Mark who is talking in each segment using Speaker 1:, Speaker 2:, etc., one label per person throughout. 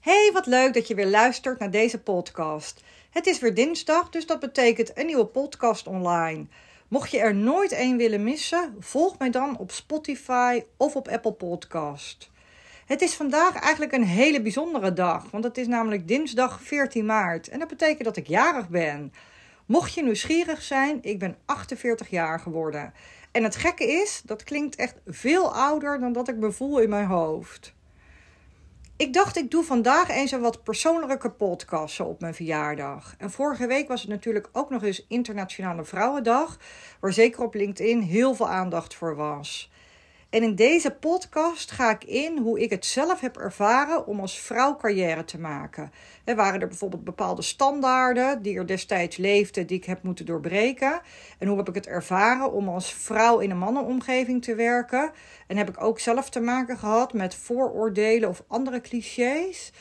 Speaker 1: Hey, wat leuk dat je weer luistert naar deze podcast. Het is weer dinsdag, dus dat betekent een nieuwe podcast online. Mocht je er nooit één willen missen, volg mij dan op Spotify of op Apple Podcast. Het is vandaag eigenlijk een hele bijzondere dag, want het is namelijk dinsdag 14 maart en dat betekent dat ik jarig ben. Mocht je nieuwsgierig zijn, ik ben 48 jaar geworden. En het gekke is, dat klinkt echt veel ouder dan dat ik me voel in mijn hoofd. Ik dacht, ik doe vandaag eens een wat persoonlijke podcast op mijn verjaardag. En vorige week was het natuurlijk ook nog eens Internationale Vrouwendag, waar zeker op LinkedIn heel veel aandacht voor was. En in deze podcast ga ik in hoe ik het zelf heb ervaren om als vrouw carrière te maken. Er waren er bijvoorbeeld bepaalde standaarden die er destijds leefden, die ik heb moeten doorbreken. En hoe heb ik het ervaren om als vrouw in een mannenomgeving te werken? En heb ik ook zelf te maken gehad met vooroordelen of andere clichés?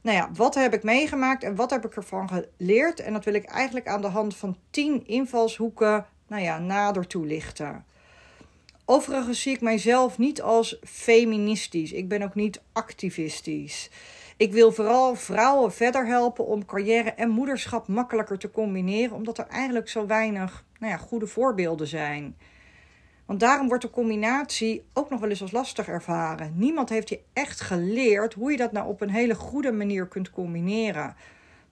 Speaker 1: Nou ja, wat heb ik meegemaakt en wat heb ik ervan geleerd? En dat wil ik eigenlijk aan de hand van tien invalshoeken nou ja, nader toelichten. Overigens zie ik mijzelf niet als feministisch. Ik ben ook niet activistisch. Ik wil vooral vrouwen verder helpen om carrière en moederschap makkelijker te combineren, omdat er eigenlijk zo weinig nou ja, goede voorbeelden zijn. Want daarom wordt de combinatie ook nog wel eens als lastig ervaren. Niemand heeft je echt geleerd hoe je dat nou op een hele goede manier kunt combineren.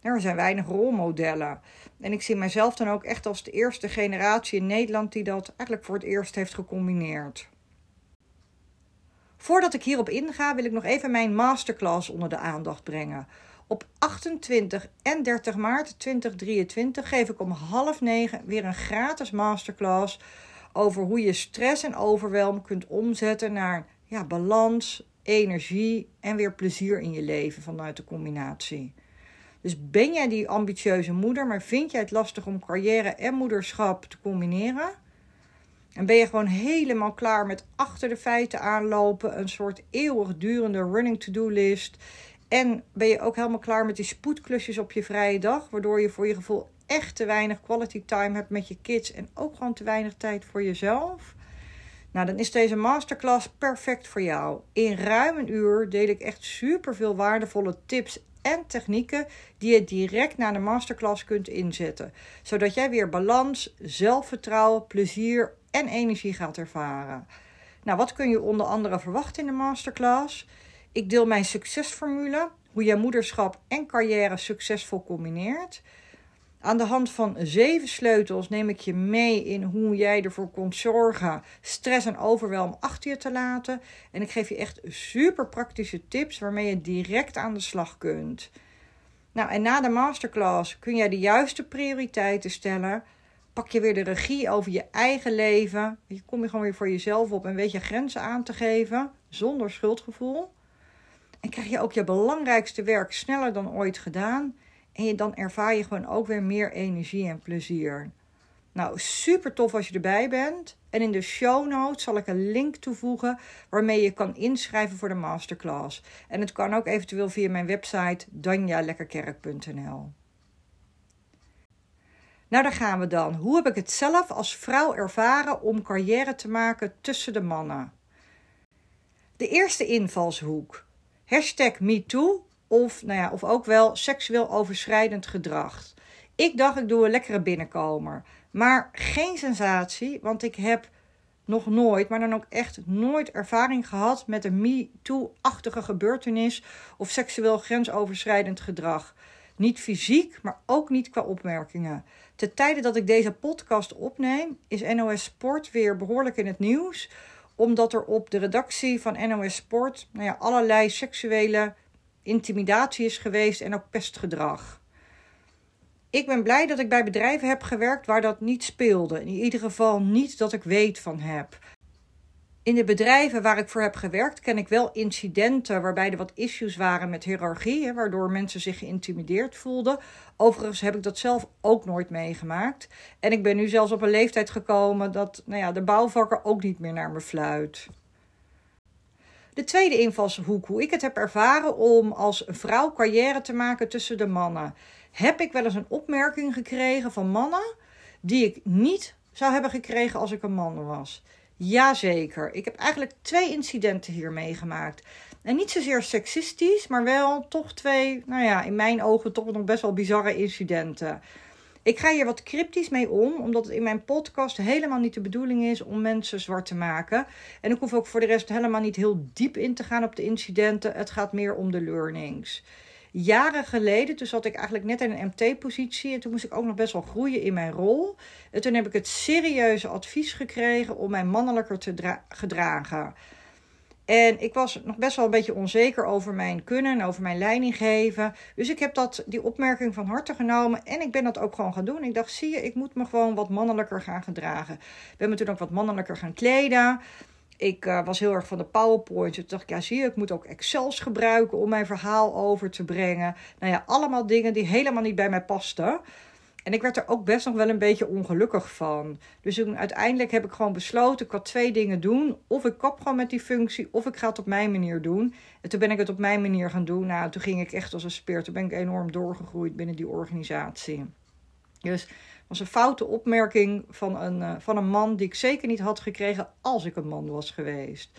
Speaker 1: Er zijn weinig rolmodellen. En ik zie mezelf dan ook echt als de eerste generatie in Nederland die dat eigenlijk voor het eerst heeft gecombineerd. Voordat ik hierop inga, wil ik nog even mijn masterclass onder de aandacht brengen. Op 28 en 30 maart 2023 geef ik om half negen weer een gratis masterclass over hoe je stress en overwelm kunt omzetten naar ja, balans, energie en weer plezier in je leven vanuit de combinatie. Dus ben jij die ambitieuze moeder, maar vind jij het lastig om carrière en moederschap te combineren? En ben je gewoon helemaal klaar met achter de feiten aanlopen, een soort eeuwigdurende running to-do list. En ben je ook helemaal klaar met die spoedklusjes op je vrije dag, waardoor je voor je gevoel echt te weinig quality time hebt met je kids en ook gewoon te weinig tijd voor jezelf? Nou, dan is deze masterclass perfect voor jou. In ruim een uur deel ik echt super veel waardevolle tips en technieken die je direct na de masterclass kunt inzetten. Zodat jij weer balans, zelfvertrouwen, plezier en energie gaat ervaren. Nou, wat kun je onder andere verwachten in de masterclass? Ik deel mijn succesformule, hoe je moederschap en carrière succesvol combineert. Aan de hand van zeven sleutels neem ik je mee in hoe jij ervoor kunt zorgen stress en overwelm achter je te laten. En ik geef je echt super praktische tips waarmee je direct aan de slag kunt. Nou, en na de masterclass kun jij de juiste prioriteiten stellen. Pak je weer de regie over je eigen leven. Je kom je gewoon weer voor jezelf op en weet je grenzen aan te geven zonder schuldgevoel. En krijg je ook je belangrijkste werk sneller dan ooit gedaan. En dan ervaar je gewoon ook weer meer energie en plezier. Nou, super tof als je erbij bent. En in de show notes zal ik een link toevoegen waarmee je kan inschrijven voor de masterclass. En het kan ook eventueel via mijn website danjalekkerkerk.nl. Nou, daar gaan we dan. Hoe heb ik het zelf als vrouw ervaren om carrière te maken tussen de mannen? De eerste invalshoek. Hashtag MeToo of, nou ja, of ook wel seksueel overschrijdend gedrag. Ik dacht, ik doe een lekkere binnenkomer. Maar geen sensatie, want ik heb nog nooit, maar dan ook echt nooit ervaring gehad met een MeToo-achtige gebeurtenis of seksueel grensoverschrijdend gedrag. Niet fysiek, maar ook niet qua opmerkingen. Ten tijde dat ik deze podcast opneem, is NOS Sport weer behoorlijk in het nieuws. Omdat er op de redactie van NOS Sport nou ja, allerlei seksuele intimidatie is geweest en ook pestgedrag. Ik ben blij dat ik bij bedrijven heb gewerkt waar dat niet speelde. In ieder geval niet dat ik weet van heb. In de bedrijven waar ik voor heb gewerkt, ken ik wel incidenten waarbij er wat issues waren met hiërarchie, waardoor mensen zich geïntimideerd voelden. Overigens heb ik dat zelf ook nooit meegemaakt. En ik ben nu zelfs op een leeftijd gekomen dat nou ja, de bouwvakker ook niet meer naar me fluit. De tweede invalshoek, hoe ik het heb ervaren om als vrouw carrière te maken tussen de mannen. Heb ik wel eens een opmerking gekregen van mannen die ik niet zou hebben gekregen als ik een man was? Jazeker. Ik heb eigenlijk twee incidenten hier meegemaakt. En niet zozeer seksistisch, maar wel toch twee, nou ja, in mijn ogen toch nog best wel bizarre incidenten. Ik ga hier wat cryptisch mee om, omdat het in mijn podcast helemaal niet de bedoeling is om mensen zwart te maken. En ik hoef ook voor de rest helemaal niet heel diep in te gaan op de incidenten. Het gaat meer om de learnings. Jaren geleden, toen zat ik eigenlijk net in een MT-positie en toen moest ik ook nog best wel groeien in mijn rol. En toen heb ik het serieuze advies gekregen om mij mannelijker te gedragen. En ik was nog best wel een beetje onzeker over mijn kunnen en over mijn leiding geven. Dus ik heb dat, die opmerking van harte genomen en ik ben dat ook gewoon gaan doen. Ik dacht, zie je, ik moet me gewoon wat mannelijker gaan gedragen. Ik ben me toen ook wat mannelijker gaan kleden. Ik uh, was heel erg van de PowerPoint. Dus dacht ik, ja, zie je, ik moet ook Excels gebruiken om mijn verhaal over te brengen. Nou ja, allemaal dingen die helemaal niet bij mij pasten. En ik werd er ook best nog wel een beetje ongelukkig van. Dus uiteindelijk heb ik gewoon besloten, ik had twee dingen doen. Of ik kap gewoon met die functie, of ik ga het op mijn manier doen. En toen ben ik het op mijn manier gaan doen. Nou, toen ging ik echt als een speer. Toen ben ik enorm doorgegroeid binnen die organisatie. Dus was een foute opmerking van een, uh, van een man die ik zeker niet had gekregen als ik een man was geweest.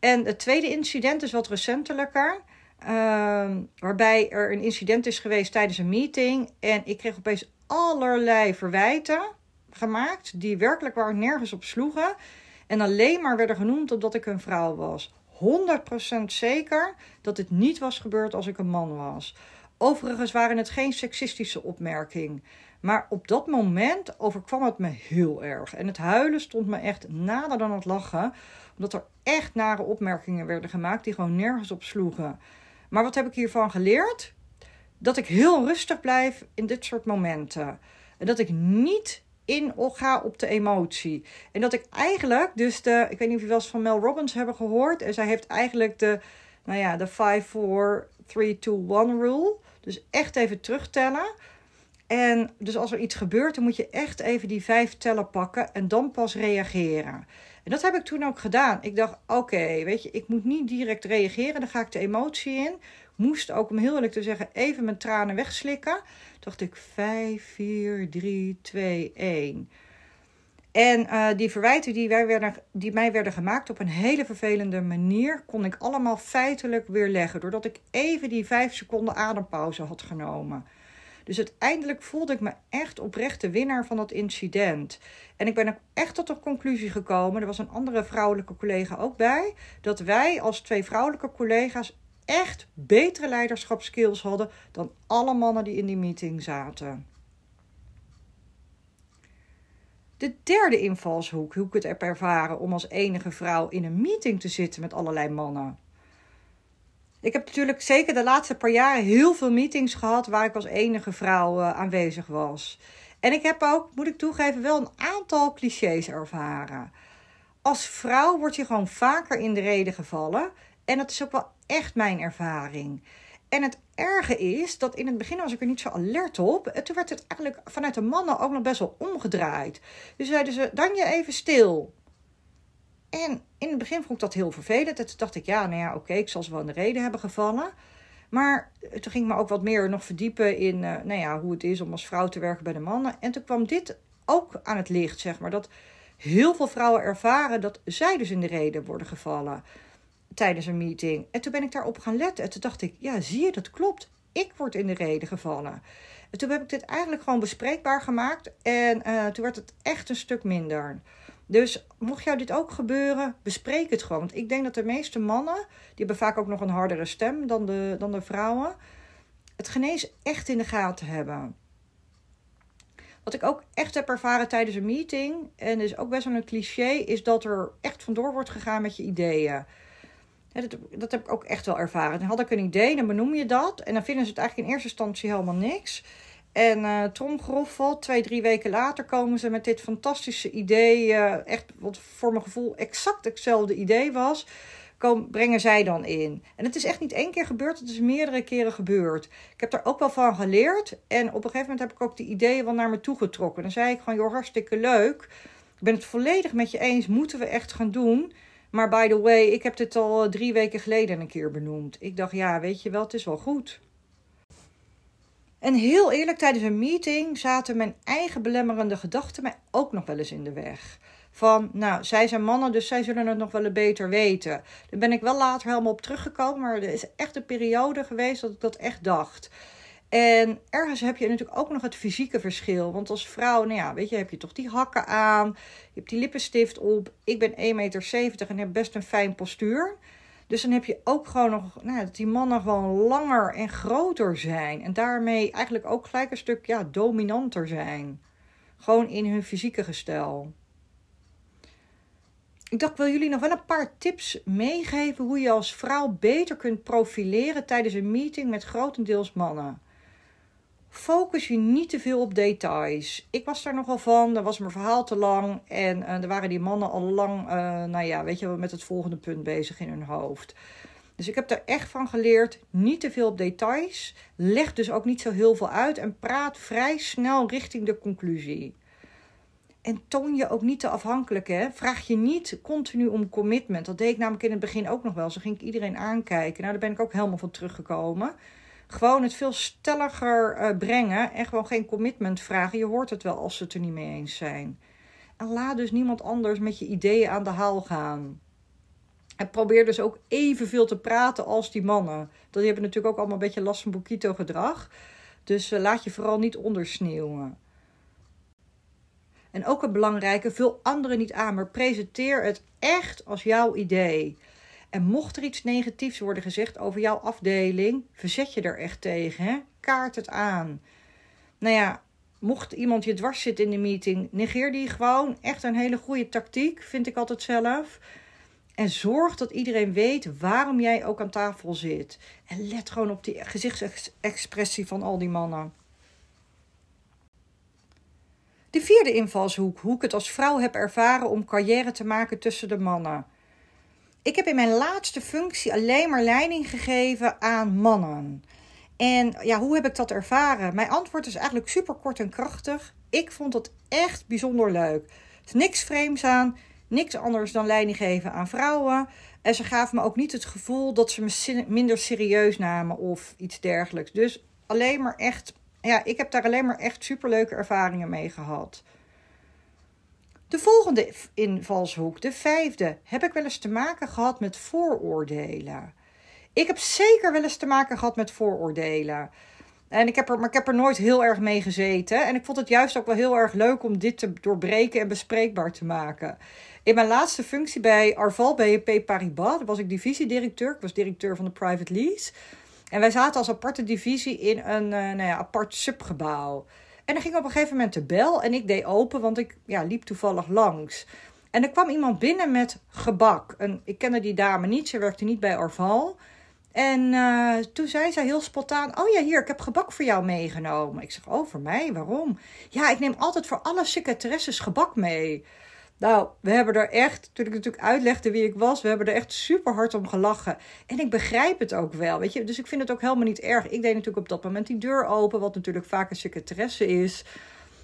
Speaker 1: En het tweede incident is wat recentelijker. Uh, waarbij er een incident is geweest tijdens een meeting. En ik kreeg opeens allerlei verwijten gemaakt. Die werkelijk waar nergens op sloegen. En alleen maar werden genoemd omdat ik een vrouw was. 100% zeker dat het niet was gebeurd als ik een man was. Overigens waren het geen seksistische opmerkingen. Maar op dat moment overkwam het me heel erg. En het huilen stond me echt nader dan het lachen. Omdat er echt nare opmerkingen werden gemaakt die gewoon nergens op sloegen. Maar wat heb ik hiervan geleerd? Dat ik heel rustig blijf in dit soort momenten. En dat ik niet in ga op de emotie. En dat ik eigenlijk, dus de, ik weet niet of je wel eens van Mel Robbins hebben gehoord. En zij heeft eigenlijk de, nou ja, de 5, 4, 3, 2, 1 rule. Dus echt even terugtellen. En dus als er iets gebeurt, dan moet je echt even die vijf tellen pakken en dan pas reageren. En dat heb ik toen ook gedaan. Ik dacht, oké, weet je, ik moet niet direct reageren. Dan ga ik de emotie in. Moest ook, om heel eerlijk te zeggen, even mijn tranen wegslikken. Dacht ik, 5, 4, 3, 2, 1. En uh, die verwijten die, wij werden, die mij werden gemaakt op een hele vervelende manier, kon ik allemaal feitelijk weerleggen. Doordat ik even die vijf seconden adempauze had genomen. Dus uiteindelijk voelde ik me echt oprecht de winnaar van dat incident. En ik ben ook echt tot de conclusie gekomen, er was een andere vrouwelijke collega ook bij, dat wij als twee vrouwelijke collega's echt betere leiderschapskills hadden dan alle mannen die in die meeting zaten. De derde invalshoek, hoe ik het heb ervaren om als enige vrouw in een meeting te zitten met allerlei mannen. Ik heb natuurlijk zeker de laatste paar jaren heel veel meetings gehad waar ik als enige vrouw uh, aanwezig was. En ik heb ook, moet ik toegeven, wel een aantal clichés ervaren. Als vrouw word je gewoon vaker in de reden gevallen. En dat is ook wel echt mijn ervaring. En het erge is dat in het begin was ik er niet zo alert op. En toen werd het eigenlijk vanuit de mannen ook nog best wel omgedraaid. Dus zeiden ze, dan je even stil. En in het begin vond ik dat heel vervelend. En toen dacht ik, ja, nou ja, oké, ik zal ze wel in de reden hebben gevallen. Maar toen ging ik me ook wat meer nog verdiepen in uh, nou ja, hoe het is om als vrouw te werken bij de mannen. En toen kwam dit ook aan het licht, zeg maar. Dat heel veel vrouwen ervaren dat zij dus in de reden worden gevallen tijdens een meeting. En toen ben ik daarop gaan letten. En toen dacht ik, ja, zie je, dat klopt. Ik word in de reden gevallen. En toen heb ik dit eigenlijk gewoon bespreekbaar gemaakt. En uh, toen werd het echt een stuk minder. Dus mocht jou dit ook gebeuren, bespreek het gewoon. Want ik denk dat de meeste mannen, die hebben vaak ook nog een hardere stem dan de, dan de vrouwen, het genees echt in de gaten hebben. Wat ik ook echt heb ervaren tijdens een meeting, en is ook best wel een cliché, is dat er echt vandoor wordt gegaan met je ideeën. dat, dat, heb ik ook echt wel ervaren. Dan had ik een idee, dan benoem je dat. En dan vinden ze het eigenlijk in eerste instantie helemaal niks. En uh, tromgeroffel, twee, drie weken later komen ze met dit fantastische idee. Uh, echt wat voor mijn gevoel exact hetzelfde idee was. Brengen zij dan in. En het is echt niet één keer gebeurd, het is meerdere keren gebeurd. Ik heb er ook wel van geleerd. En op een gegeven moment heb ik ook die ideeën wel naar me toe getrokken. Dan zei ik gewoon, joh, hartstikke leuk. Ik ben het volledig met je eens, moeten we echt gaan doen. Maar by the way, ik heb dit al drie weken geleden een keer benoemd. Ik dacht, ja, weet je wel, het is wel goed. En heel eerlijk, tijdens een meeting zaten mijn eigen belemmerende gedachten mij ook nog wel eens in de weg. van, nou, zij zijn mannen, dus zij zullen het nog wel beter weten. Daar ben ik wel later helemaal op teruggekomen, maar er is echt een periode geweest dat ik dat echt dacht. En ergens heb je natuurlijk ook nog het fysieke verschil. Want als vrouw, nou ja, weet je, heb je toch die hakken aan. Je hebt die lippenstift op. Ik ben 1,70 meter en heb best een fijn postuur. Dus dan heb je ook gewoon nog nou, dat die mannen gewoon langer en groter zijn. En daarmee eigenlijk ook gelijk een stuk ja, dominanter zijn. Gewoon in hun fysieke gestel. Ik dacht, wil jullie nog wel een paar tips meegeven hoe je als vrouw beter kunt profileren tijdens een meeting met grotendeels mannen. Focus je niet te veel op details. Ik was daar nogal van, dan was mijn verhaal te lang en uh, er waren die mannen al lang, uh, nou ja, weet je, met het volgende punt bezig in hun hoofd. Dus ik heb er echt van geleerd, niet te veel op details. Leg dus ook niet zo heel veel uit en praat vrij snel richting de conclusie. En toon je ook niet te afhankelijk. Hè? Vraag je niet continu om commitment. Dat deed ik namelijk in het begin ook nog wel. Zo ging ik iedereen aankijken. Nou, daar ben ik ook helemaal van teruggekomen. Gewoon het veel stelliger uh, brengen en gewoon geen commitment vragen. Je hoort het wel als ze het er niet mee eens zijn. En laat dus niemand anders met je ideeën aan de haal gaan. En probeer dus ook evenveel te praten als die mannen. Die hebben natuurlijk ook allemaal een beetje last van boekito gedrag. Dus uh, laat je vooral niet ondersneeuwen. En ook een belangrijke, vul anderen niet aan, maar presenteer het echt als jouw idee. En mocht er iets negatiefs worden gezegd over jouw afdeling, verzet je er echt tegen. Hè? Kaart het aan. Nou ja, mocht iemand je dwars zitten in de meeting, negeer die gewoon. Echt een hele goede tactiek, vind ik altijd zelf. En zorg dat iedereen weet waarom jij ook aan tafel zit. En let gewoon op die gezichtsexpressie van al die mannen. De vierde invalshoek, hoe ik het als vrouw heb ervaren om carrière te maken tussen de mannen. Ik heb in mijn laatste functie alleen maar leiding gegeven aan mannen. En ja, hoe heb ik dat ervaren? Mijn antwoord is eigenlijk super kort en krachtig. Ik vond het echt bijzonder leuk. Er is niks vreemds aan, niks anders dan leiding geven aan vrouwen. En ze gaven me ook niet het gevoel dat ze me minder serieus namen of iets dergelijks. Dus alleen maar echt, ja, ik heb daar alleen maar echt superleuke ervaringen mee gehad. De volgende invalshoek, de vijfde, heb ik wel eens te maken gehad met vooroordelen. Ik heb zeker wel eens te maken gehad met vooroordelen. En ik heb er, maar ik heb er nooit heel erg mee gezeten. En ik vond het juist ook wel heel erg leuk om dit te doorbreken en bespreekbaar te maken. In mijn laatste functie bij Arval BNP Paribas was ik divisiedirecteur. Ik was directeur van de private lease. En wij zaten als aparte divisie in een uh, nou ja, apart subgebouw. En er ging op een gegeven moment de bel en ik deed open, want ik ja, liep toevallig langs. En er kwam iemand binnen met gebak. En ik kende die dame niet, ze werkte niet bij Orval. En uh, toen zei zij heel spontaan: Oh ja, hier, ik heb gebak voor jou meegenomen. Ik zeg: Oh, voor mij? Waarom? Ja, ik neem altijd voor alle secretaresses gebak mee. Nou, we hebben er echt, toen ik natuurlijk uitlegde wie ik was, we hebben er echt super hard om gelachen. En ik begrijp het ook wel, weet je. Dus ik vind het ook helemaal niet erg. Ik deed natuurlijk op dat moment die deur open, wat natuurlijk vaak een secretaresse is.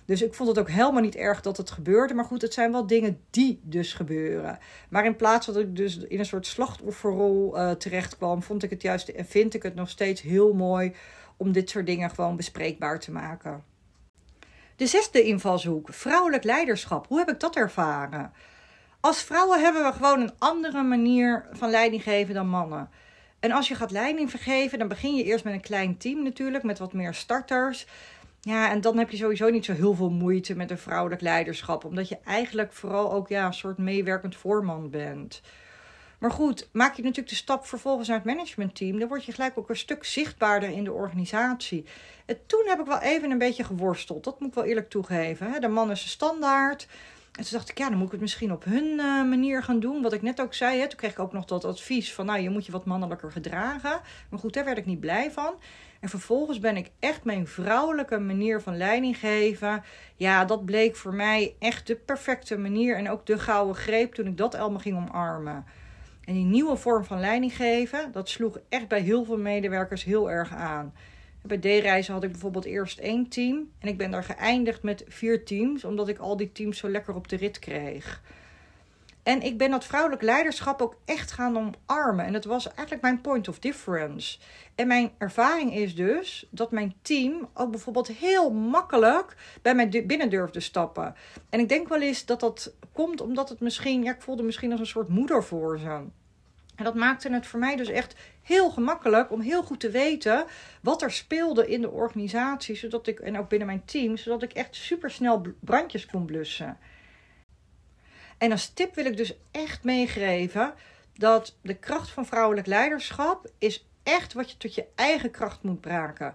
Speaker 1: Dus ik vond het ook helemaal niet erg dat het gebeurde. Maar goed, het zijn wel dingen die dus gebeuren. Maar in plaats dat ik dus in een soort slachtofferrol uh, terecht kwam, vond ik het juist en vind ik het nog steeds heel mooi om dit soort dingen gewoon bespreekbaar te maken. De zesde invalshoek, vrouwelijk leiderschap. Hoe heb ik dat ervaren? Als vrouwen hebben we gewoon een andere manier van leiding geven dan mannen. En als je gaat leiding vergeven, dan begin je eerst met een klein team natuurlijk, met wat meer starters. Ja, en dan heb je sowieso niet zo heel veel moeite met een vrouwelijk leiderschap, omdat je eigenlijk vooral ook ja, een soort meewerkend voorman bent. Maar goed, maak je natuurlijk de stap vervolgens naar het managementteam, dan word je gelijk ook een stuk zichtbaarder in de organisatie. En toen heb ik wel even een beetje geworsteld, dat moet ik wel eerlijk toegeven. De man is standaard. En toen dacht ik, ja, dan moet ik het misschien op hun uh, manier gaan doen. Wat ik net ook zei, hè. toen kreeg ik ook nog dat advies van, nou, je moet je wat mannelijker gedragen. Maar goed, daar werd ik niet blij van. En vervolgens ben ik echt mijn vrouwelijke manier van leiding geven. Ja, dat bleek voor mij echt de perfecte manier. En ook de gouden greep toen ik dat allemaal ging omarmen. En die nieuwe vorm van leiding geven, dat sloeg echt bij heel veel medewerkers heel erg aan. Bij D-reizen had ik bijvoorbeeld eerst één team. En ik ben daar geëindigd met vier teams, omdat ik al die teams zo lekker op de rit kreeg. En ik ben dat vrouwelijk leiderschap ook echt gaan omarmen. En dat was eigenlijk mijn point of difference. En mijn ervaring is dus dat mijn team ook bijvoorbeeld heel makkelijk bij mij binnen durfde stappen. En ik denk wel eens dat dat komt omdat het misschien, ja, ik voelde misschien als een soort moeder voor ze. En dat maakte het voor mij dus echt heel gemakkelijk om heel goed te weten wat er speelde in de organisatie, zodat ik, en ook binnen mijn team, zodat ik echt super snel brandjes kon blussen. En als tip wil ik dus echt meegeven dat de kracht van vrouwelijk leiderschap is echt wat je tot je eigen kracht moet braken.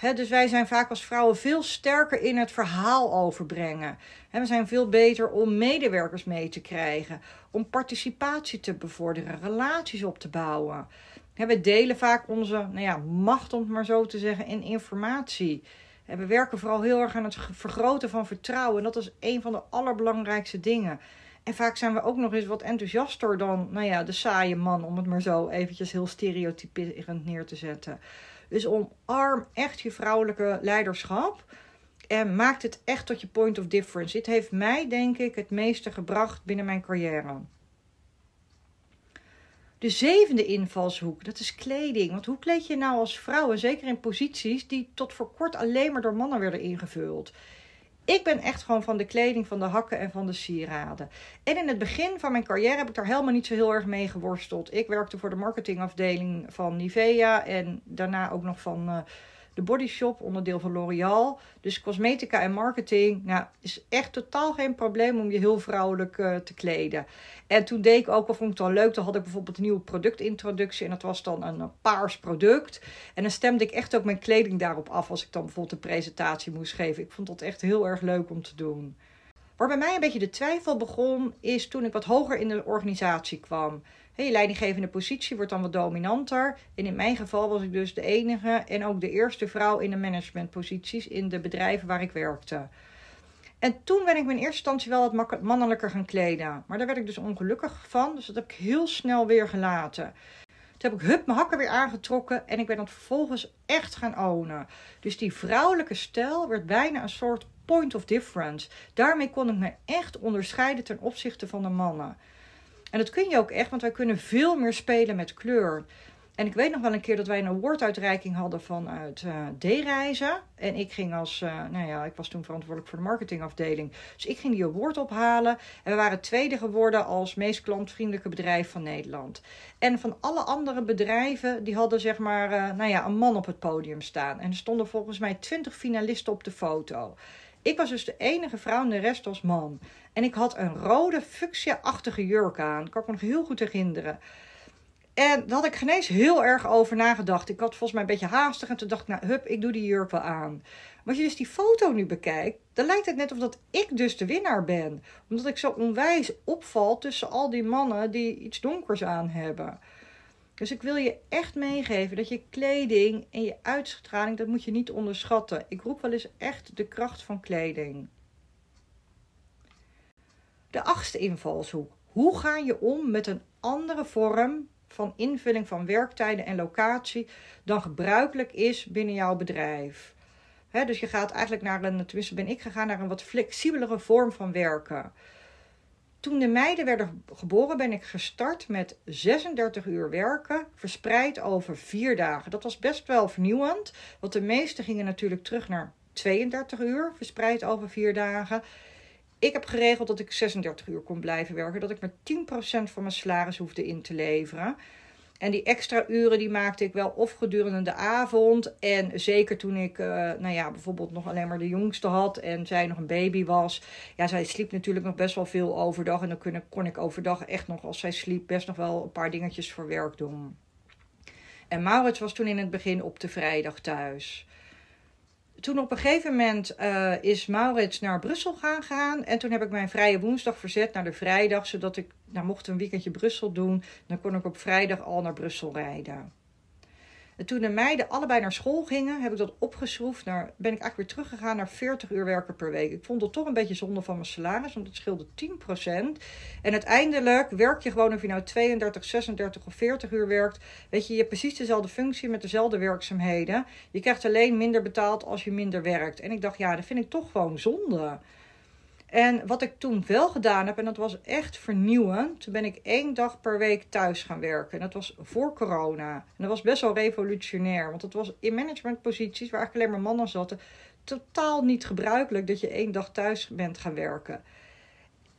Speaker 1: Dus wij zijn vaak als vrouwen veel sterker in het verhaal overbrengen. we zijn veel beter om medewerkers mee te krijgen, om participatie te bevorderen, relaties op te bouwen. we delen vaak onze nou ja, macht, om het maar zo te zeggen, in informatie. we werken vooral heel erg aan het vergroten van vertrouwen. En dat is een van de allerbelangrijkste dingen. En vaak zijn we ook nog eens wat enthousiaster dan nou ja, de saaie man, om het maar zo eventjes heel stereotyperend neer te zetten. Dus omarm echt je vrouwelijke leiderschap. En maak het echt tot je point of difference. Dit heeft mij, denk ik, het meeste gebracht binnen mijn carrière. De zevende invalshoek, dat is kleding. Want hoe kleed je nou als vrouw, en zeker in posities die tot voor kort alleen maar door mannen werden ingevuld? Ik ben echt gewoon van de kleding, van de hakken en van de sieraden. En in het begin van mijn carrière heb ik daar helemaal niet zo heel erg mee geworsteld. Ik werkte voor de marketingafdeling van Nivea en daarna ook nog van uh, de Body Shop, onderdeel van L'Oreal. Dus cosmetica en marketing, nou, is echt totaal geen probleem om je heel vrouwelijk uh, te kleden. En toen deed ik ook, al vond ik het wel leuk, dan had ik bijvoorbeeld een nieuwe productintroductie. En dat was dan een, paars product. En dan stemde ik echt ook mijn kleding daarop af als ik dan bijvoorbeeld een presentatie moest geven. Ik vond dat echt heel erg leuk om te doen. Waar bij mij een beetje de twijfel begon, is toen ik wat hoger in de organisatie kwam. je leidinggevende positie wordt dan wat dominanter. En in mijn geval was ik dus de enige en ook de eerste vrouw in de managementposities in de bedrijven waar ik werkte. En toen ben ik me in eerste instantie wel wat mannelijker gaan kleden. Maar daar werd ik dus ongelukkig van. Dus dat heb ik heel snel weer gelaten. Toen heb ik hup mijn hakken weer aangetrokken. En ik ben dat vervolgens echt gaan ownen. Dus die vrouwelijke stijl werd bijna een soort point of difference. Daarmee kon ik me echt onderscheiden ten opzichte van de mannen. En dat kun je ook echt, want wij kunnen veel meer spelen met kleur. En ik weet nog wel een keer dat wij een awarduitreiking hadden vanuit uh, D-reizen. En ik ging als, uh, nou ja, ik was toen verantwoordelijk voor de marketingafdeling. Dus ik ging die award ophalen. En we waren tweede geworden als meest klantvriendelijke bedrijf van Nederland. En van alle andere bedrijven, die hadden zeg maar, uh, nou ja, een man op het podium staan. En er stonden volgens mij twintig finalisten op de foto. Ik was dus de enige vrouw en de rest als man. En ik had een rode fuchsia-achtige jurk aan. Kan ik me nog heel goed herinneren. En daar had ik geen eens heel erg over nagedacht. Ik had volgens mij een beetje haastig. En toen dacht ik, nou, hup, ik doe die jurk wel aan. Maar als je dus die foto nu bekijkt, dan lijkt het net of dat ik dus de winnaar ben. Omdat ik zo onwijs opval tussen al die mannen die iets donkers aan hebben. Dus ik wil je echt meegeven dat je kleding en je uitstraling, dat moet je niet onderschatten. Ik roep wel eens echt de kracht van kleding. De achtste invalshoek. Hoe ga je om met een andere vorm van invulling van werktijden en locatie dan gebruikelijk is binnen jouw bedrijf. dus je gaat eigenlijk naar een, tenminste ben ik gegaan naar een wat flexibelere vorm van werken. Toen de meiden werden geboren, ben ik gestart met 36 uur werken, verspreid over vier dagen. Dat was best wel vernieuwend, want de meesten gingen natuurlijk terug naar 32 uur, verspreid over vier dagen. Ik heb geregeld dat ik 36 uur kon blijven werken. Dat ik maar 10% van mijn salaris hoefde in te leveren. En die extra uren die maakte ik wel of gedurende de avond. En zeker toen ik, uh, nou ja, bijvoorbeeld nog alleen maar de jongste had en zij nog een baby was. Ja, zij sliep natuurlijk nog best wel veel overdag. En dan kon ik, kon ik overdag echt nog, als zij sliep, best nog wel een paar dingetjes voor werk doen. En Maurits was toen in het begin op de vrijdag thuis toen op een gegeven moment uh, is Maurits naar Brussel gaan gaan. En toen heb ik mijn vrije woensdag verzet naar de vrijdag. Zodat ik, nou mocht een weekendje Brussel doen. Dan kon ik op vrijdag al naar Brussel rijden. En toen de meiden allebei naar school gingen, heb ik dat opgeschroefd. Naar, ben ik eigenlijk weer teruggegaan naar 40 uur werken per week. Ik vond het toch een beetje zonde van mijn salaris, want het scheelde 10%. En uiteindelijk werk je gewoon of je nou 32, 36 of 40 uur werkt. Weet je, je hebt precies dezelfde functie met dezelfde werkzaamheden. Je krijgt alleen minder betaald als je minder werkt. En ik dacht, ja, dat vind ik toch gewoon zonde. En wat ik toen wel gedaan heb, en dat was echt vernieuwend, toen ben ik één dag per week thuis gaan werken. En dat was voor corona. En dat was best wel revolutionair, want het was in managementposities waar eigenlijk alleen maar mannen zaten, totaal niet gebruikelijk dat je één dag thuis bent gaan werken.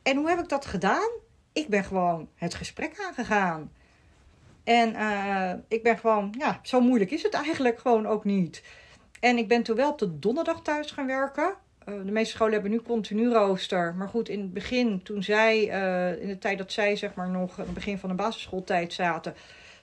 Speaker 1: En hoe heb ik dat gedaan? Ik ben gewoon het gesprek aangegaan. En uh, ik ben gewoon, ja, zo moeilijk is het eigenlijk gewoon ook niet. En ik ben toen wel op de donderdag thuis gaan werken. Uh, de meeste scholen hebben nu continu rooster. Maar goed, in het begin, toen zij, uh, in de tijd dat zij zeg maar nog aan het begin van de basisschooltijd zaten,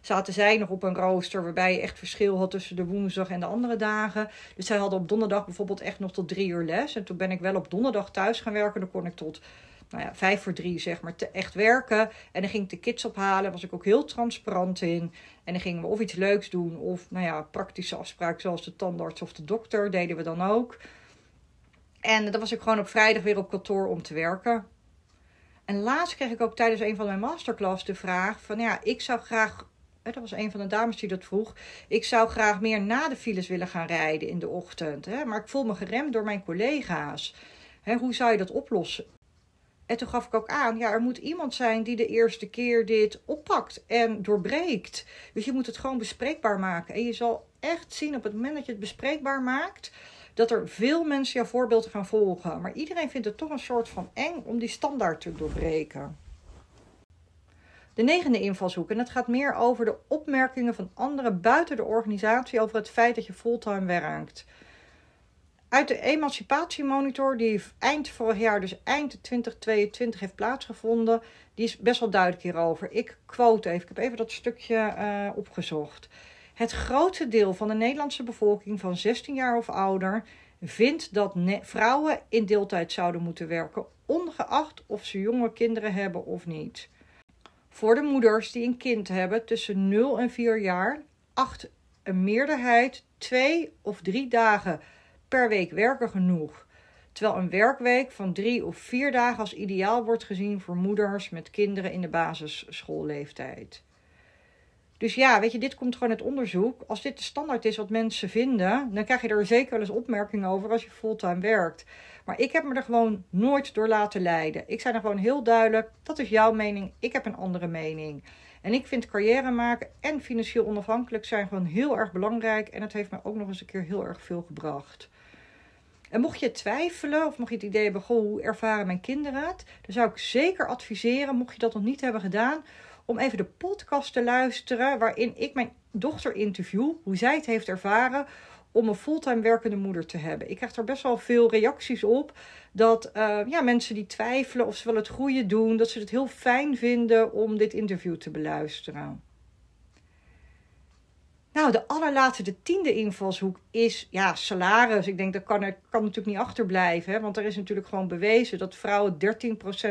Speaker 1: zaten zij nog op een rooster waarbij je echt verschil had tussen de woensdag en de andere dagen. Dus zij hadden op donderdag bijvoorbeeld echt nog tot drie uur les. En toen ben ik wel op donderdag thuis gaan werken. Dan kon ik tot nou ja, vijf voor drie, zeg maar, te echt werken. En dan ging ik de kids ophalen, was ik ook heel transparant in. En dan gingen we of iets leuks doen, of nou ja, praktische afspraken zoals de tandarts of de dokter deden we dan ook. En dan was ik gewoon op vrijdag weer op kantoor om te werken. En laatst kreeg ik ook tijdens een van mijn masterclass de vraag van ja, ik zou graag, dat was een van de dames die dat vroeg, ik zou graag meer na de files willen gaan rijden in de ochtend. Hè, maar ik voel me geremd door mijn collega's. Hè, hoe zou je dat oplossen? En toen gaf ik ook aan, ja, er moet iemand zijn die de eerste keer dit oppakt en doorbreekt. Dus je moet het gewoon bespreekbaar maken. En je zal echt zien op het moment dat je het bespreekbaar maakt, dat er veel mensen jouw voorbeeld gaan volgen. Maar iedereen vindt het toch een soort van eng om die standaard te doorbreken. De negende invalshoek, en het gaat meer over de opmerkingen van anderen buiten de organisatie over het feit dat je fulltime werkt. Uit de emancipatiemonitor, die eind vorig jaar, dus eind 2022, heeft plaatsgevonden, die is best wel duidelijk hierover. Ik quote even, ik heb even dat stukje uh, opgezocht. Het grootste deel van de Nederlandse bevolking van 16 jaar of ouder vindt dat vrouwen in deeltijd zouden moeten werken, ongeacht of ze jonge kinderen hebben of niet. Voor de moeders die een kind hebben tussen 0 en 4 jaar, acht een meerderheid twee of drie dagen per week werken genoeg. Terwijl een werkweek van drie of vier dagen als ideaal wordt gezien voor moeders met kinderen in de basisschoolleeftijd. Dus ja, weet je, dit komt gewoon uit onderzoek. Als dit de standaard is wat mensen vinden, dan krijg je er zeker wel eens opmerkingen over als je fulltime werkt. Maar ik heb me er gewoon nooit door laten leiden. Ik zei er gewoon heel duidelijk: dat is jouw mening, ik heb een andere mening. En ik vind carrière maken en financieel onafhankelijk zijn gewoon heel erg belangrijk. En het heeft me ook nog eens een keer heel erg veel gebracht. En mocht je twijfelen of mocht je het idee hebben, goh, hoe ervaren mijn kinderen het? Dan zou ik zeker adviseren, mocht je dat nog niet hebben gedaan, om even de podcast te luisteren waarin ik mijn dochter interview, hoe zij het heeft ervaren om een fulltime werkende moeder te hebben. Ik krijg er best wel veel reacties op dat uh, ja, mensen die twijfelen of ze wel het goede doen, dat ze het heel fijn vinden om dit interview te beluisteren. Nou, de allerlaatste, de tiende invalshoek is ja, salaris. Ik denk dat kan, er, kan natuurlijk niet achterblijven. Want er is natuurlijk gewoon bewezen dat vrouwen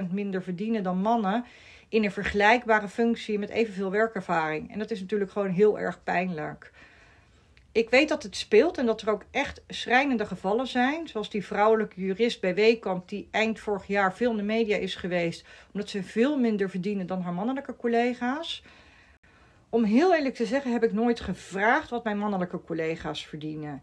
Speaker 1: 13% minder verdienen dan mannen. In een vergelijkbare functie met evenveel werkervaring. En dat is natuurlijk gewoon heel erg pijnlijk. Ik weet dat het speelt en dat er ook echt schrijnende gevallen zijn. Zoals die vrouwelijke jurist bij Weekamp, die eind vorig jaar veel in de media is geweest. Omdat ze veel minder verdienen dan haar mannelijke collega's om heel eerlijk te zeggen, heb ik nooit gevraagd wat mijn mannelijke collega's verdienen.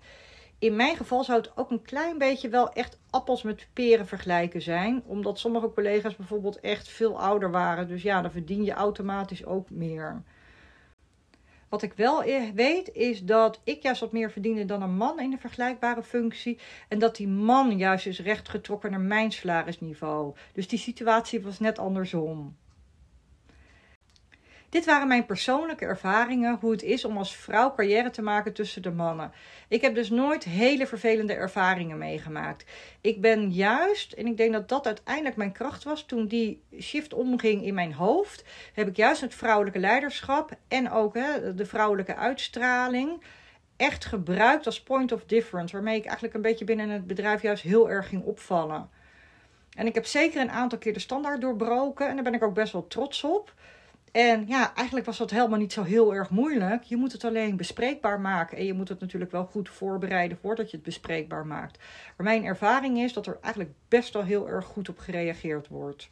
Speaker 1: In mijn geval zou het ook een klein beetje wel echt appels met peren vergelijken zijn. Omdat sommige collega's bijvoorbeeld echt veel ouder waren. Dus ja, dan verdien je automatisch ook meer. Wat ik wel weet is dat ik juist wat meer verdiende dan een man in een vergelijkbare functie. En dat die man juist is rechtgetrokken naar mijn salarisniveau. Dus die situatie was net andersom. Dit waren mijn persoonlijke ervaringen hoe het is om als vrouw carrière te maken tussen de mannen. Ik heb dus nooit hele vervelende ervaringen meegemaakt. Ik ben juist, en ik denk dat dat uiteindelijk mijn kracht was toen die shift omging in mijn hoofd, heb ik juist het vrouwelijke leiderschap en ook hè, de vrouwelijke uitstraling echt gebruikt als point of difference, waarmee ik eigenlijk een beetje binnen het bedrijf juist heel erg ging opvallen. En ik heb zeker een aantal keer de standaard doorbroken en daar ben ik ook best wel trots op. En ja, eigenlijk was dat helemaal niet zo heel erg moeilijk. Je moet het alleen bespreekbaar maken. En je moet het natuurlijk wel goed voorbereiden voordat je het bespreekbaar maakt. Maar mijn ervaring is dat er eigenlijk best wel heel erg goed op gereageerd wordt.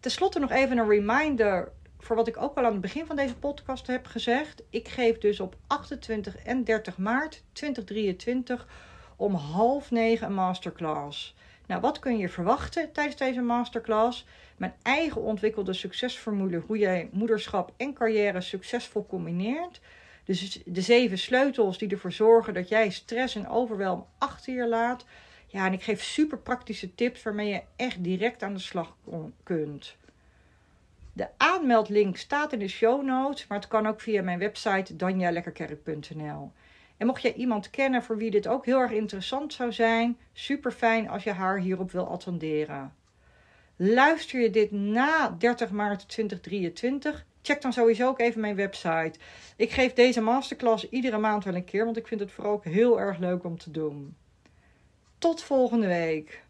Speaker 1: Ten slotte nog even een reminder voor wat ik ook al aan het begin van deze podcast heb gezegd. Ik geef dus op 28 en 30 maart 2023 om half negen een masterclass. Nou, wat kun je verwachten tijdens deze masterclass? Mijn eigen ontwikkelde succesformule hoe jij moederschap en carrière succesvol combineert. Dus de zeven sleutels die ervoor zorgen dat jij stress en overwelm achter je laat. Ja, en ik geef super praktische tips waarmee je echt direct aan de slag kunt. De aanmeldlink staat in de show notes, maar het kan ook via mijn website danjalekkerkerk.nl. En mocht jij iemand kennen voor wie dit ook heel erg interessant zou zijn, super fijn als je haar hierop wil attenderen. Luister je dit na 30 maart 2023? Check dan sowieso ook even mijn website. Ik geef deze masterclass iedere maand wel een keer, want ik vind het vooral ook heel erg leuk om te doen. Tot volgende week.